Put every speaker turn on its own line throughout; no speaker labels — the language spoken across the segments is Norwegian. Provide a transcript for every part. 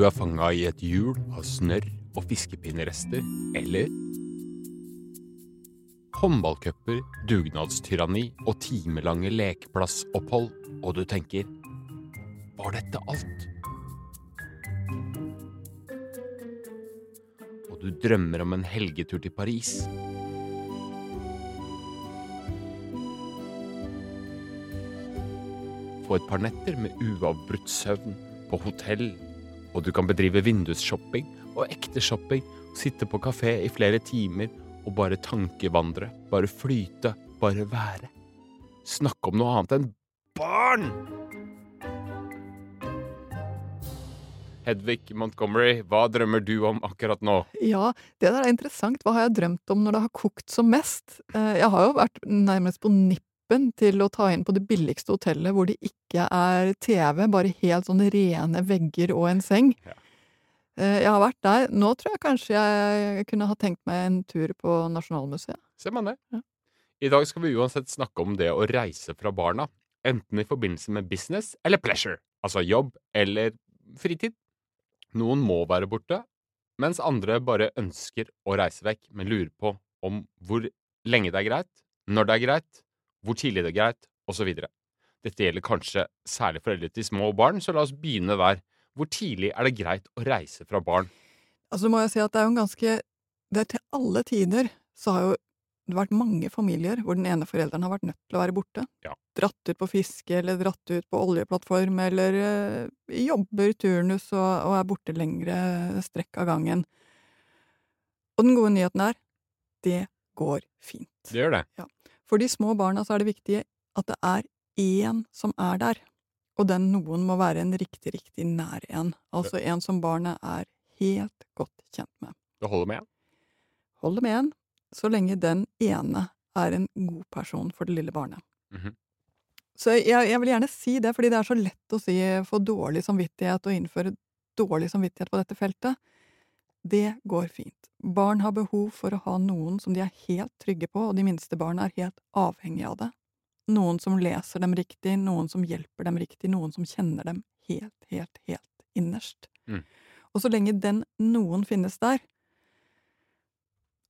du er fanga i et hjul av snørr og fiskepinnerester, eller håndballcuper, dugnadstyranni og timelange lekeplassopphold, og du tenker Var dette alt? Og du drømmer om en helgetur til Paris. Få et par netter med uavbrutt søvn på hotell, og du kan bedrive vindusshopping og ekte shopping, sitte på kafé i flere timer og bare tankevandre, bare flyte, bare være. Snakke om noe annet enn barn! Hedvig Montgomery, hva drømmer du om akkurat nå?
Ja, det der er interessant. Hva har jeg drømt om når det har kokt som mest? Eh, Jeg har jo vært nærmest på nippen til å ta inn på det billigste hotellet hvor det ikke er TV, bare helt sånne rene vegger og en seng.
Ja.
Eh, Jeg har vært der. Nå tror jeg kanskje jeg kunne ha tenkt meg en tur på Nasjonalmuseet.
Ser man det?
Ja.
I dag skal vi uansett snakke om det å reise fra barna, enten i forbindelse med business eller pleasure, altså jobb eller fritid. Noen må være borte, mens andre bare ønsker å reise vekk, men lurer på om hvor lenge det er greit, når det er greit, hvor tidlig det er greit, osv. Dette gjelder kanskje særlig foreldre til små barn, så la oss begynne der. Hvor tidlig er det greit å reise fra barn?
Altså må jeg si at det er jo en ganske det er Til alle tider så har jo det vært mange familier hvor den ene forelderen har vært nødt til å være borte.
Ja.
Dratt ut på fiske, eller dratt ut på oljeplattform, eller øh, jobber turnus og, og er borte lengre strekk av gangen. Og den gode nyheten er det går fint.
Det gjør det.
For de små barna så er det viktig at det er én som er der. Og den noen må være en riktig, riktig nær en. Altså en som barnet er helt godt kjent med.
Det holder med én.
Holder med en, så lenge den ene er en god person for det lille barnet.
Mhm.
Så jeg, jeg vil gjerne si det, fordi det er så lett å si få dårlig samvittighet og innføre dårlig samvittighet på dette feltet. Det går fint. Barn har behov for å ha noen som de er helt trygge på, og de minste barna er helt avhengige av det. Noen som leser dem riktig, noen som hjelper dem riktig, noen som kjenner dem helt, helt, helt innerst.
Mm.
Og så lenge den noen finnes der,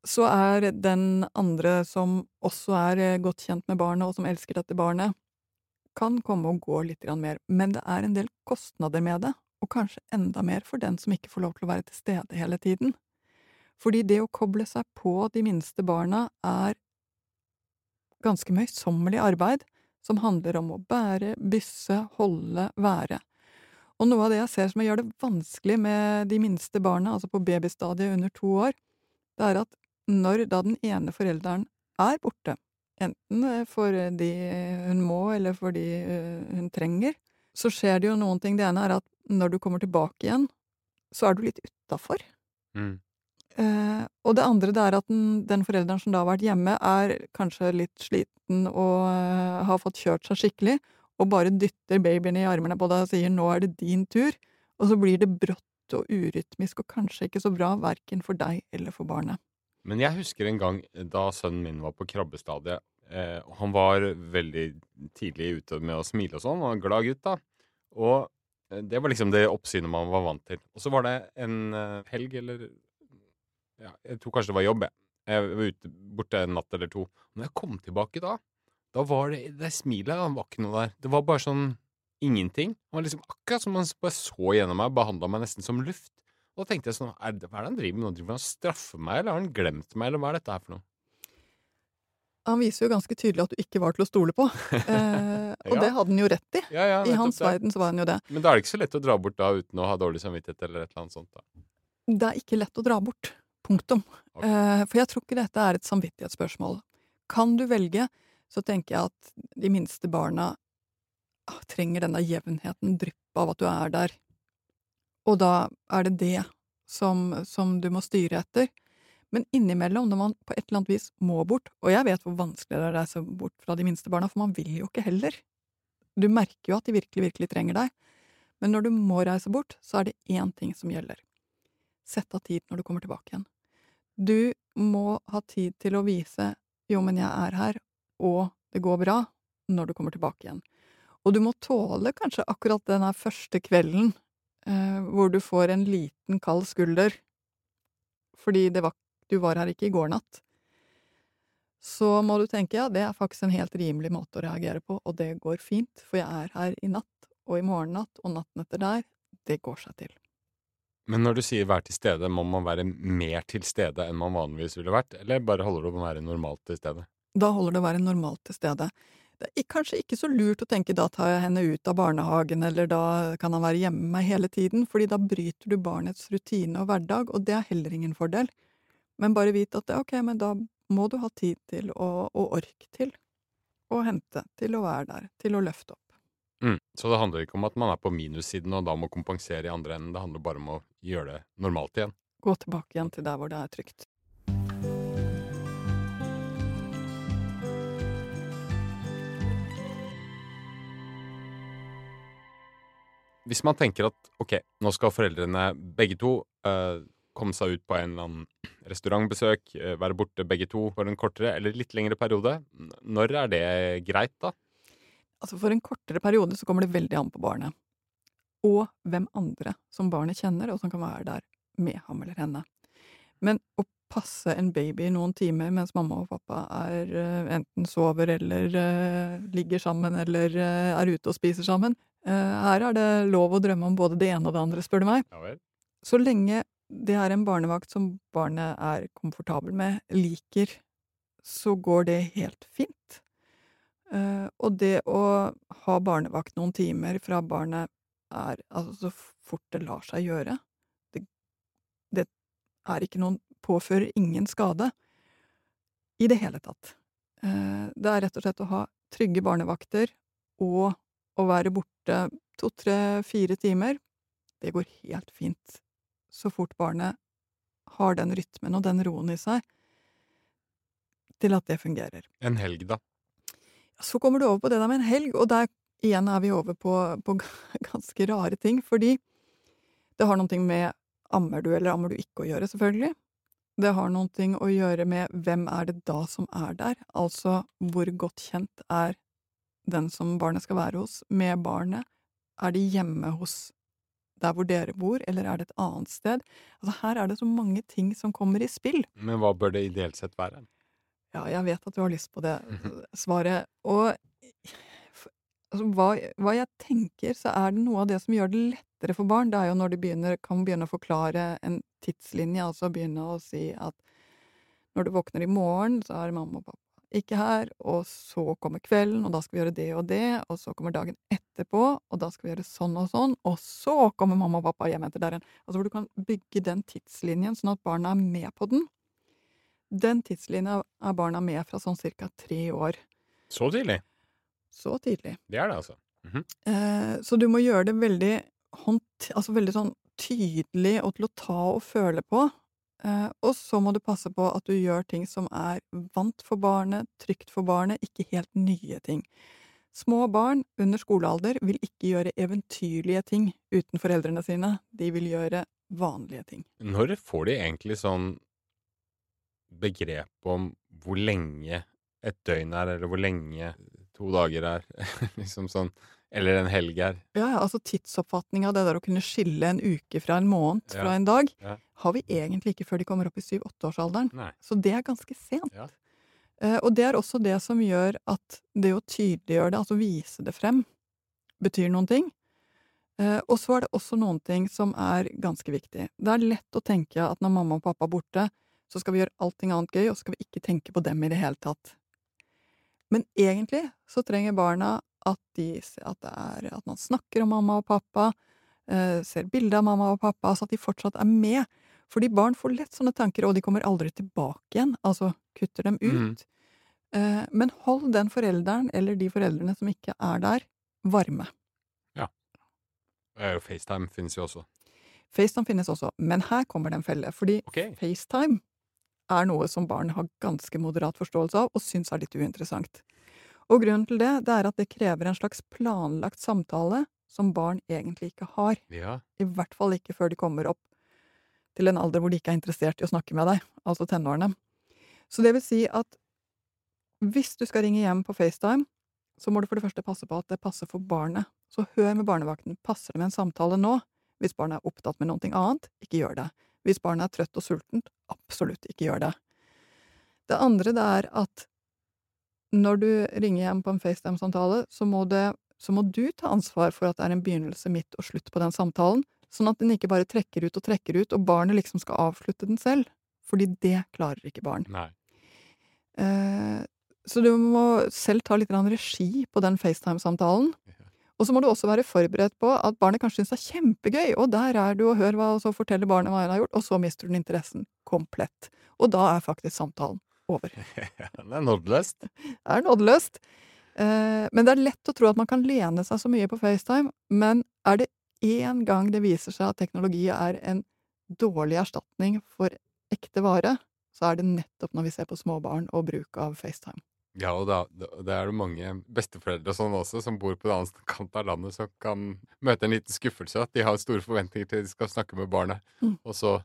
så er den andre som også er eh, godt kjent med barnet, og som elsker dette barnet, kan komme og gå litt mer, men det er en del kostnader med det, og kanskje enda mer for den som ikke får lov til å være til stede hele tiden. Fordi det å koble seg på de minste barna er ganske møysommelig arbeid, som handler om å bære, bysse, holde, være. Og noe av det jeg ser som gjør det vanskelig med de minste barna, altså på babystadiet under to år, det er at når da den ene forelderen er borte, enten eh, fordi hun må eller fordi eh, hun trenger, så skjer det jo noen ting. Det ene er at når du kommer tilbake igjen, så er du litt utafor.
Mm.
Eh, og det andre det er at den, den forelderen som da har vært hjemme, er kanskje litt sliten og eh, har fått kjørt seg skikkelig, og bare dytter babyen i armene på deg og sier 'nå er det din tur', og så blir det brått og urytmisk og kanskje ikke så bra, verken for deg eller for barnet.
Men jeg husker en gang da sønnen min var på krabbestadiet. Eh, han var veldig tidlig ute med å smile og sånn, og en glad gutt, da. Og eh, det var liksom det oppsynet man var vant til. Og så var det en eh, helg, eller ja, Jeg tror kanskje det var jobb, jeg. Jeg var ute borte en natt eller to. Når jeg kom tilbake da, da var det det smilet Det var ikke noe der. Det var bare sånn ingenting. Det var liksom akkurat som han bare så gjennom meg, behandla meg nesten som luft. Og da tenkte jeg sånn er det, Hva er det han driver med nå? Driver han og straffer meg, eller har han glemt meg, eller hva er dette her for noe?
Han viser jo ganske tydelig at du ikke var til å stole på, eh, og
Ja.
det hadde han jo rett i.
Ja, ja,
I hans
det.
verden så var han jo det.
Men da er det ikke så lett å dra bort da uten å ha dårlig samvittighet eller et eller annet sånt. da.
Det er ikke lett å dra bort. Punktum.
Okay.
Eh, for jeg tror ikke dette er et samvittighetsspørsmål. Kan du velge, så tenker jeg at de minste barna ah, trenger denne jevnheten, dryppet av at du er der. Og da er det det som, som du må styre etter. Men innimellom, når man på et eller annet vis må bort, og jeg vet hvor vanskelig det er å reise bort fra de minste barna, for man vil jo ikke heller. Du merker jo at de virkelig, virkelig trenger deg. Men når du må reise bort, så er det én ting som gjelder. Sett av tid når du kommer tilbake igjen. Du må ha tid til å vise 'jo, men jeg er her', og 'det går bra', når du kommer tilbake igjen. Og du må tåle kanskje akkurat den her første kvelden eh, hvor du får en liten kald skulder fordi det var, du var her ikke i går natt, så må du tenke ja, det er faktisk en helt rimelig måte å reagere på, og det går fint, for jeg er her i natt og i morgennatt og natten etter der. Det går seg til.
Men når du sier være til stede, må man være mer til stede enn man vanligvis ville vært, eller bare holder det å være normalt til stede?
Da holder det å være normalt til stede. Det er kanskje ikke så lurt å tenke da tar jeg henne ut av barnehagen, eller da kan han være hjemme med meg hele tiden, fordi da bryter du barnets rutine og hverdag, og det er heller ingen fordel. Men bare vit at det, ok, men da må du ha tid til og, og ork til å hente, til å være der, til å løfte opp.
Mm. Så det handler ikke om at man er på minussiden og da må kompensere i andre enden, det handler bare om å gjøre det normalt igjen.
Gå tilbake igjen til der hvor det er trygt.
Hvis man tenker at ok, nå skal foreldrene begge to eh, komme seg ut på en eller annen restaurantbesøk, eh, være borte begge to for en kortere eller litt lengre periode, når er det greit, da?
Altså For en kortere periode så kommer det veldig an på barnet. Og hvem andre som barnet kjenner, og som kan være der med ham eller henne. Men å passe en baby noen timer mens mamma og pappa er eh, enten sover eller uh, ligger sammen eller uh, er ute og spiser sammen Her er det lov å drømme om både det ene og det andre, spør du meg. Så lenge det er en barnevakt som barnet er komfortabel med, liker, så går det helt fint. Eh, og det å ha barnevakt noen timer fra barnet er altså så fort det lar seg gjøre Det, det er ikke noen Påfører ingen skade i det hele tatt. Eh, det er rett og slett å ha trygge barnevakter og å være borte to, tre, fire timer. Det går helt fint så fort barnet har den rytmen og den roen i seg til at det fungerer.
En helg, da?
Så kommer du over på det der med en helg, og der igjen er vi over på, på ganske rare ting, fordi det har noe med ammer du eller ammer du ikke å gjøre, selvfølgelig. Det har noe å gjøre med hvem er det da som er der, altså hvor godt kjent er den som barnet skal være hos, med barnet. Er de hjemme hos der hvor dere bor, eller er det et annet sted? Altså Her er det så mange ting som kommer i spill.
Men hva bør det ideelt sett være?
Ja, jeg vet at du har lyst på det svaret. Og altså, hva, hva jeg tenker, så er det noe av det som gjør det lettere for barn, det er jo når de begynner, kan begynne å forklare en tidslinje, altså begynne å si at når du våkner i morgen, så er mamma og pappa ikke her, og så kommer kvelden, og da skal vi gjøre det og det, og så kommer dagen etterpå, og da skal vi gjøre sånn og sånn, og så kommer mamma og pappa hjem etter der igjen. Altså hvor du kan bygge den tidslinjen sånn at barna er med på den. Den tidslinja er barna med fra sånn cirka tre år.
Så tidlig?
Så tidlig.
Det er det, altså.
Eh, så du må gjøre det veldig, altså veldig sånn tydelig og til å ta og føle på. Eh, og så må du passe på at du gjør ting som er vant for barnet, trygt for barnet, ikke helt nye ting. Små barn under skolealder vil ikke gjøre eventyrlige ting uten foreldrene sine. De vil gjøre vanlige ting.
Når får de egentlig sånn begrep om hvor lenge et døgn er, eller hvor lenge to dager er? liksom sånn Eller en helg er?
Ja, altså tidsoppfatninga, det der å kunne skille en uke fra en måned
Ja,
fra en dag,
ja.
har vi egentlig ikke før de kommer opp i syv-åtteårsalderen. Så det er ganske sent.
Ja.
Eh, og det er også det som gjør at det å tydeliggjøre det, altså vise det frem, betyr noen ting. Eh, og så er det også noen ting som er ganske viktig. Det er lett å tenke at når mamma og pappa er borte, så skal vi gjøre allting annet gøy, og så skal vi ikke tenke på dem i det hele tatt. Men egentlig så trenger barna at, de, at, er, at man snakker om mamma og pappa, eh, ser bilde av mamma og pappa, så at de fortsatt er med. Fordi barn får lett sånne tanker, og de kommer aldri tilbake igjen. Altså kutter dem ut.
Mm.
Eh, men hold den forelderen, eller de foreldrene som ikke er der, varme.
Ja. FaceTime finnes jo også.
FaceTime finnes også, men her kommer det en felle. Fordi
okay.
FaceTime er noe som barn har ganske moderat forståelse av, og syns er litt uinteressant. Og grunnen til det, det er at det krever en slags planlagt samtale som barn egentlig ikke har.
Ja.
I hvert fall ikke før de kommer opp til en alder hvor de ikke er interessert i å snakke med deg, altså tenårene. Så det vil si at hvis du skal ringe hjem på FaceTime, så må du for det første passe på at det passer for barnet. Så hør med barnevakten. Passer det med en samtale nå? Hvis barnet er opptatt med noe annet, ikke gjør det. Hvis barnet er trøtt og sultent, absolutt ikke gjør det. Det andre det er at når du ringer hjem på en FaceTime-samtale, så, så må du ta ansvar for at det er en begynnelse, midt og slutt på den samtalen, sånn at den ikke bare trekker ut og trekker ut, og barnet liksom skal avslutte den selv. Fordi det klarer ikke barn. Eh, så du må selv ta litt regi på den FaceTime-samtalen. Og så må du også være forberedt på at barnet kanskje syns det er kjempegøy, og der er du og hør hva, og så forteller barnet hva hun har gjort, og så mister den interessen komplett. Og da er faktisk samtalen over.
det er nådeløst.
Det er nådeløst. Eh, men det er lett å tro at man kan lene seg så mye på FaceTime, men er det én gang det viser seg at teknologi er en dårlig erstatning for ekte vare, så er det nettopp når vi ser på småbarn og bruk av FaceTime.
Ja, og da, det er det mange besteforeldre og sånn også som bor på den andre kant av landet, som kan møte en liten skuffelse. At de har store forventninger til de skal snakke med barnet,
Mm.
og så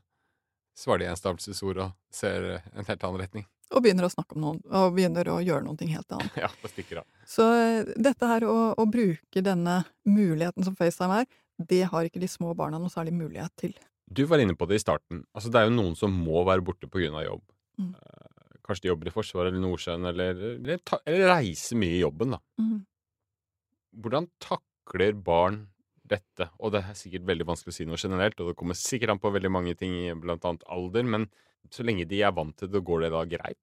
svarer de enstavelsesord og ser en helt annen retning.
Og begynner å snakke om noen, og begynner å gjøre noe helt annet.
Ja, det stikker av.
Så eh, dette her å, å bruke denne muligheten som FaceTime er, det har ikke de små barna noe særlig mulighet til.
Du var inne på det i starten. Altså, det er jo noen som må være borte pga. jobb.
Mm.
Eh, Kanskje de jobber i Forsvaret eller Nordsjøen, eller, eller, eller reiser mye i jobben, da. Hvordan takler barn dette? Og det er sikkert veldig vanskelig å si noe generelt, og det kommer sikkert an på veldig mange ting, blant annet alder, men så lenge de er vant til det, går det da greit?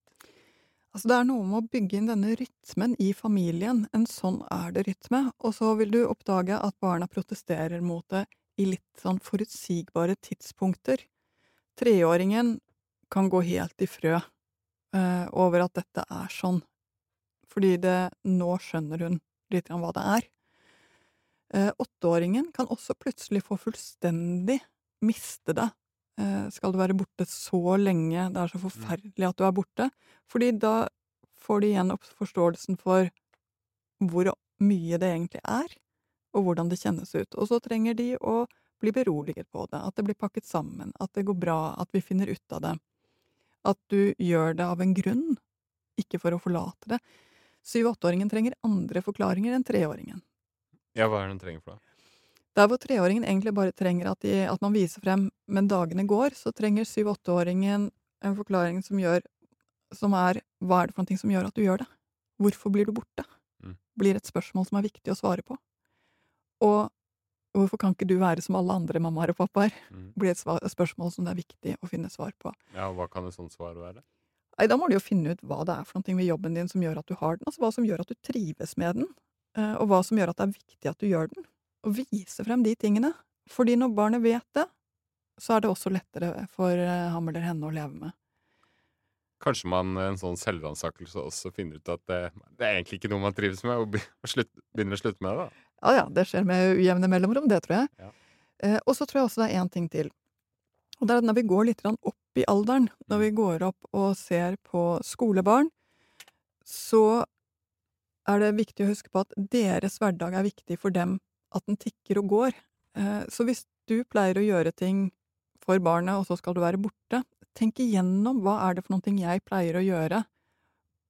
Altså, det er noe med å bygge inn denne rytmen i familien. En sånn er det rytme. Og så vil du oppdage at barna protesterer mot det i litt sånn forutsigbare tidspunkter. Treåringen kan gå helt i frø uh, over at dette er sånn. Fordi det, nå skjønner hun litt grann hva det er. Eh, åtteåringen kan også plutselig få fullstendig miste det. Eh, skal du være borte så lenge, det er så forferdelig at du er borte. Fordi da får de igjen opp forståelsen for hvor mye det egentlig er, og hvordan det kjennes ut. Og så trenger de å bli beroliget på det, at det blir pakket sammen, at det går bra, at vi finner ut av det. At du gjør det av en grunn, ikke for å forlate det. Syv-åtteåringen trenger andre forklaringer enn treåringen.
Ja, hva er det den trenger for noe?
Der hvor treåringen egentlig bare trenger at, de, at man viser frem men dagene går, så trenger syv-åtteåringen en forklaring som gjør som er hva er det for noe som gjør at du gjør det? Hvorfor blir du borte?
Mm.
Blir et spørsmål som er viktig å svare på. Og hvorfor kan ikke du være som alle andre mammaer og pappaer?
Mm.
Blir et spørsmål som det er viktig å finne svar på.
Ja, og hva kan et sånt svar være?
Nei, da må du jo finne ut hva det er for noe ved jobben din som gjør at du har den, altså hva som gjør at du trives med den, eh, og hva som gjør at det er viktig at du gjør den. Og vise frem de tingene. Fordi når barnet vet det, så er det også lettere for eh, ham eller henne å leve med.
Kanskje man i en sånn selvransakelse også finner ut at det, det er egentlig ikke noe man trives med, og, be, begynner å slutte med det. da.
Ja ja, det skjer med ujevne mellomrom, det tror jeg.
Ja.
Eh, og så tror jeg også det er én ting til. Og det er at når vi går litt opp i alderen, når vi går opp og ser på skolebarn, så er det viktig å huske på at deres hverdag er viktig for dem, at den tikker og går. Eh, så hvis du pleier å gjøre ting for barnet, og så skal du være borte, tenk igjennom hva er det for noe jeg pleier å gjøre,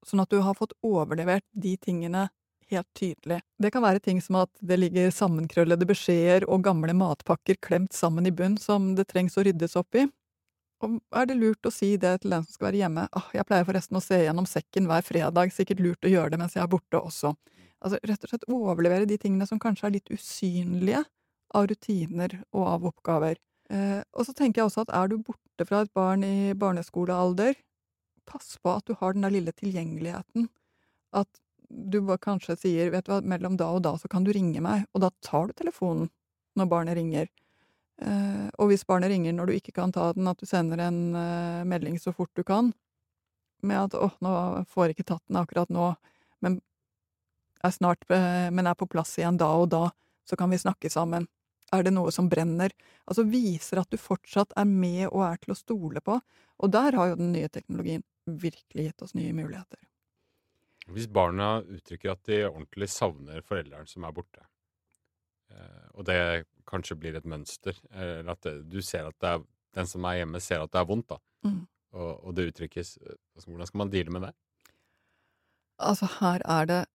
sånn at du har fått overlevert de tingene helt tydelig. Det kan være ting som at det ligger sammenkrøllede beskjeder og gamle matpakker klemt sammen i bunn som det trengs å ryddes opp i. Og er det lurt å si det til den som skal være hjemme? Ah, jeg pleier forresten å se gjennom sekken hver fredag, sikkert lurt å gjøre det mens jeg er borte også. Altså rett og slett overlevere de tingene som kanskje er litt usynlige av rutiner og av oppgaver. Eh, og så tenker jeg også at er du borte fra et barn i barneskolealder, pass på at du har den der lille tilgjengeligheten. At du kanskje sier vet du hva, mellom da og da så kan du ringe meg, og da tar du telefonen når barnet ringer. Eh, og hvis barnet ringer når du ikke kan ta den, at du sender en eh, melding så fort du kan, med at 'åh, nå får jeg ikke tatt den akkurat nå, men er snart eh, men er på plass igjen da og da, så kan vi snakke sammen'. Er det noe som brenner? Altså viser at du fortsatt er med og er til å stole på. Og der har jo den nye teknologien virkelig gitt oss nye muligheter.
Hvis barna uttrykker at de ordentlig savner forelderen som er borte, eh, og det kanskje blir et mønster, eller at du ser at det er, den som er hjemme, ser at det er vondt, da,
Mm.
og, og det uttrykkes eh, altså, Hvordan skal man deale med det?
Altså, her er det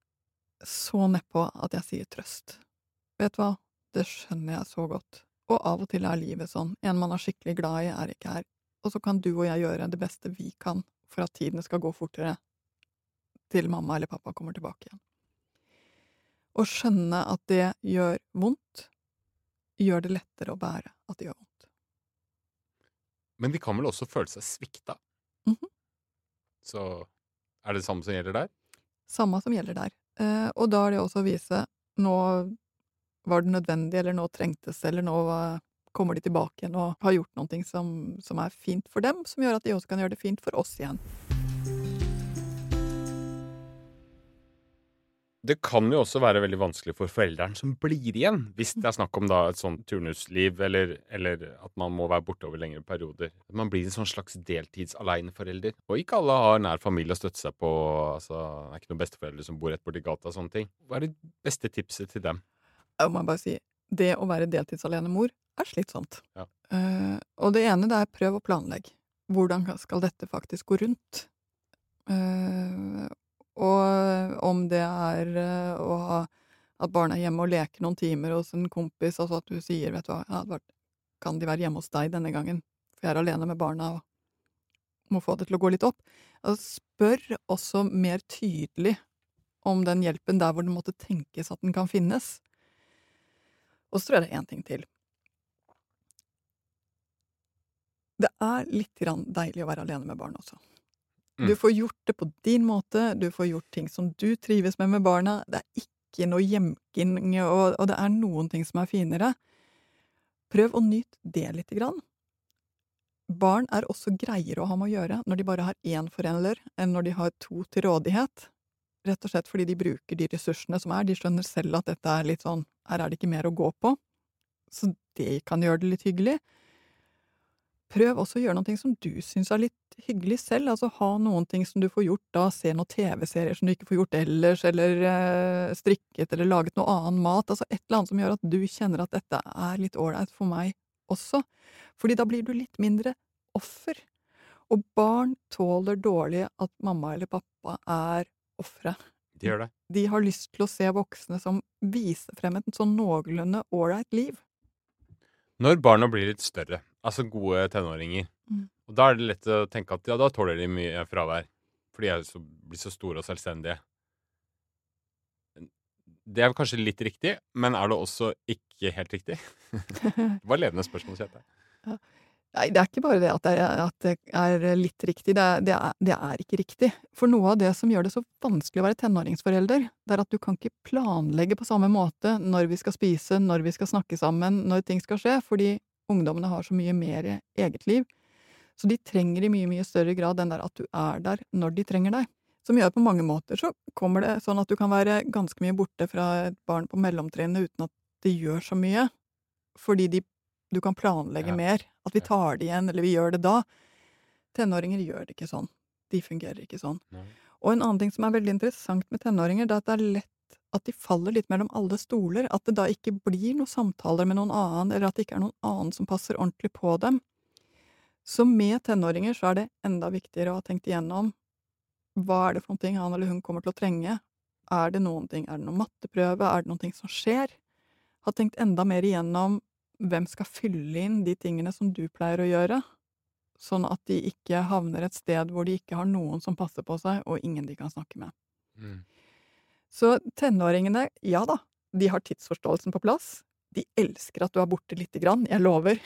så nedpå at jeg sier trøst. Vet du hva, det skjønner jeg så godt, Og av og til er livet sånn. En man er skikkelig glad i, er ikke her. Og så kan du og jeg gjøre det beste vi kan for at tiden skal gå fortere til mamma eller pappa kommer tilbake igjen. Å skjønne at det gjør vondt, gjør det lettere å bære at det gjør vondt.
Men de kan vel også føle seg svikta?
Mhm.
Så er det det samme som gjelder der?
Samme som gjelder der. Eh, og da er det også å vise nå var det nødvendig, eller nå trengtes, eller nå kommer de tilbake igjen og har gjort noe som, som er fint for dem, som gjør at de også kan gjøre det fint for oss igjen.
Det kan jo også være veldig vanskelig for forelderen som blir igjen, hvis det er snakk om da et sånt turnusliv, eller, eller at man må være borte over lengre perioder. Man blir en sånn slags deltidsaleneforelder. Og ikke alle har nær familie å støtte seg på. altså Det er ikke noen besteforeldre som bor rett borti gata og sånne ting. Hva er det beste tipset til dem?
Jeg må bare si, det å være deltidsalenemor er slitsomt.
Ja.
Uh, og det ene det er prøv å planlegge. Hvordan skal dette faktisk gå rundt? Eh, og om det er eh, å ha at barna er hjemme og leker noen timer hos en kompis, altså at du sier, vet du hva, kan de være hjemme hos deg denne gangen, for jeg er alene med barna og må få det til å gå litt opp. Altså, spør også mer tydelig om den hjelpen der hvor det måtte tenkes at den kan finnes. Og så tror jeg det er én ting til. Det er litt deilig å være alene med barn også. Du
Mm.
får gjort det på din måte, du får gjort ting som du trives med med barna. Det er ikke noe gjemking, og, og det er noen ting som er finere. Prøv å nyte det lite grann. Barn er også greiere å ha med å gjøre når de bare har én forelder, enn når de har to til rådighet. Rett og slett fordi de bruker de ressursene som er. De skjønner selv at dette er litt sånn Her er det ikke mer å gå på. Så det kan gjøre det litt hyggelig. Prøv også å gjøre noe som du syns er litt hyggelig selv. Altså ha noen ting som du får gjort da, se noen TV-serier som du ikke får gjort ellers, eller eh, strikket eller laget noe annen mat. Altså et eller annet som gjør at du kjenner at dette er litt ålreit for meg også. Fordi da blir du litt mindre offer. Og barn tåler dårlig at mamma eller pappa er ofre.
De gjør det.
De har lyst til å se voksne som viser frem et sånn noenlunde ålreit liv.
Når barna blir litt større, altså gode tenåringer,
Mm.
og da er det lett å tenke at ja, da tåler de mye fravær. For de er så, blir så store og selvstendige. Det er kanskje litt riktig, men er det også ikke helt riktig? det var ledende spørsmål, jeg.
Nei, det er ikke bare det at det er, at det er litt riktig, det er, det, er, det er ikke riktig. For noe av det som gjør det så vanskelig å være tenåringsforelder, det er at du kan ikke planlegge på samme måte når vi skal spise, når vi skal snakke sammen, når ting skal skje, fordi ungdommene har så mye mer eget liv. Så de trenger i mye, mye større grad den der at du er der når de trenger deg. Som gjør at på mange måter så kommer det sånn at du kan være ganske mye borte fra et barn på mellomtrinnet uten at det gjør så mye, fordi de du kan planlegge
Ja.
mer. At vi tar det igjen, eller vi gjør det da. Tenåringer gjør det ikke sånn. De fungerer ikke sånn.
Nei.
Og en annen ting som er veldig interessant med tenåringer, det er at det er lett at de faller litt mellom alle stoler. At det da ikke blir noen samtaler med noen annen, eller at det ikke er noen annen som passer ordentlig på dem. Så med tenåringer så er det enda viktigere å ha tenkt igjennom hva er det for noen ting han eller hun kommer til å trenge. Er det noen ting, er det noen matteprøve, er det noen ting som skjer? Ha tenkt enda mer igjennom hvem skal fylle inn de tingene som du pleier å gjøre, sånn at de ikke havner et sted hvor de ikke har noen som passer på seg, og ingen de kan snakke med.
Mm.
Så tenåringene, ja da, de har tidsforståelsen på plass. De elsker at du er borte lite grann, jeg lover.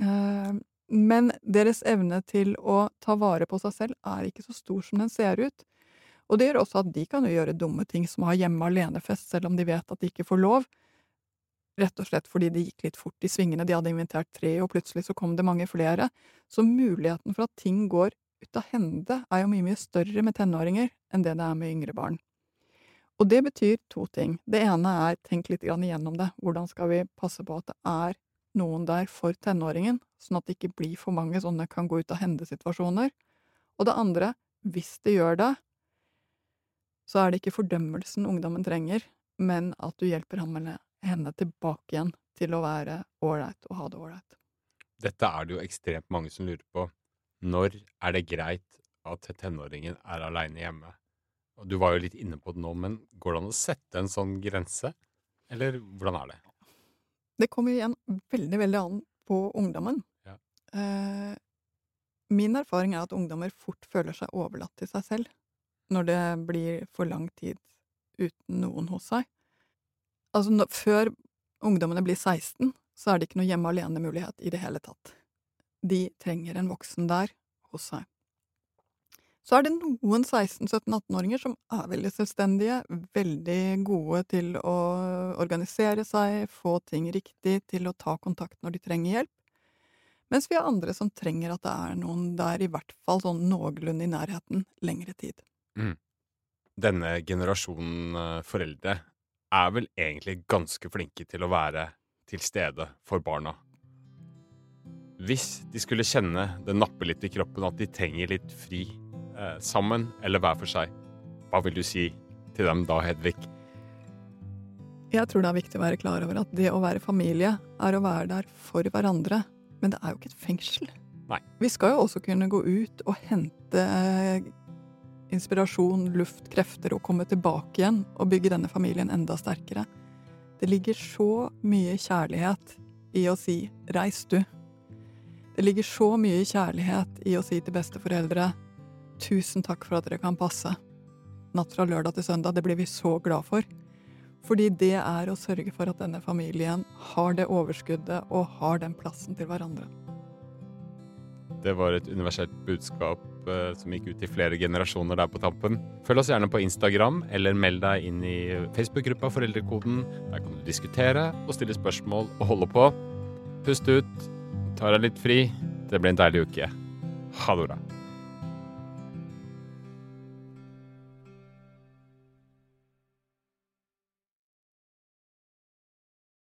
Eh, Men deres evne til å ta vare på seg selv er ikke så stor som den ser ut. Og det gjør også at de kan jo gjøre dumme ting som å ha hjemme alene-fest, selv om de vet at de ikke får lov. Rett og slett fordi det gikk litt fort i svingene, de hadde invitert tre, og plutselig så kom det mange flere. Så muligheten for at ting går ut av hende, er jo mye, mye større med tenåringer enn det det er med yngre barn. Og det betyr to ting. Det ene er tenk litt igjennom det. Hvordan skal vi passe på at det er noen der for tenåringen, sånn at det ikke blir for mange sånne kan gå ut av hende-situasjoner. Og det andre, hvis det gjør det, så er det ikke fordømmelsen ungdommen trenger, men at du hjelper ham eller henne tilbake igjen til å være ålreit og ha det ålreit.
Dette er det jo ekstremt mange som lurer på. Når er det greit at tenåringen er aleine hjemme? Du var jo litt inne på det nå, men går det an å sette en sånn grense? Eller hvordan er det?
Det kommer igjen veldig, veldig an på ungdommen.
Ja.
Eh, min erfaring er at ungdommer fort føler seg overlatt til seg selv når det blir for lang tid uten noen hos seg. Altså, før ungdommene blir 16, så er det ikke noe hjemme alene-mulighet i det hele tatt. De trenger en voksen der hos seg. Så er det noen 16-17-18-åringer som er veldig selvstendige, veldig gode til å organisere seg, få ting riktig, til å ta kontakt når de trenger hjelp. Mens vi har andre som trenger at det er noen der, i hvert fall sånn noenlunde i nærheten, lengre tid.
Mm. Denne generasjonen eh, foreldre er vel egentlig ganske flinke til å være til stede for barna. Hvis de skulle kjenne det nappe litt i kroppen at de trenger litt fri eh, sammen eller hver for seg, hva vil du si til dem da, Hedvig?
Jeg tror det er viktig å være klar over at det å være familie er å være der for hverandre, men det er jo ikke et fengsel.
Nei.
Vi skal jo også kunne gå ut og hente eh, inspirasjon, luft, krefter og komme tilbake igjen og bygge denne familien enda sterkere. Det ligger så mye kjærlighet i å si 'reis, du'. Det ligger så mye kjærlighet i å si til besteforeldre 'tusen takk for at dere kan passe'. Natt fra lørdag til søndag, det blir vi så glad for. Fordi det er å sørge for at denne familien har det overskuddet og har den plassen til hverandre.
Det var et universelt budskap eh, som gikk ut til flere generasjoner der på tampen. Følg oss gjerne på Instagram, eller meld deg inn i Facebook-gruppa Foreldrekoden. Der kan du diskutere og stille spørsmål og holde på. Pust ut, ta deg litt fri. Det blir en deilig uke. Ha det bra.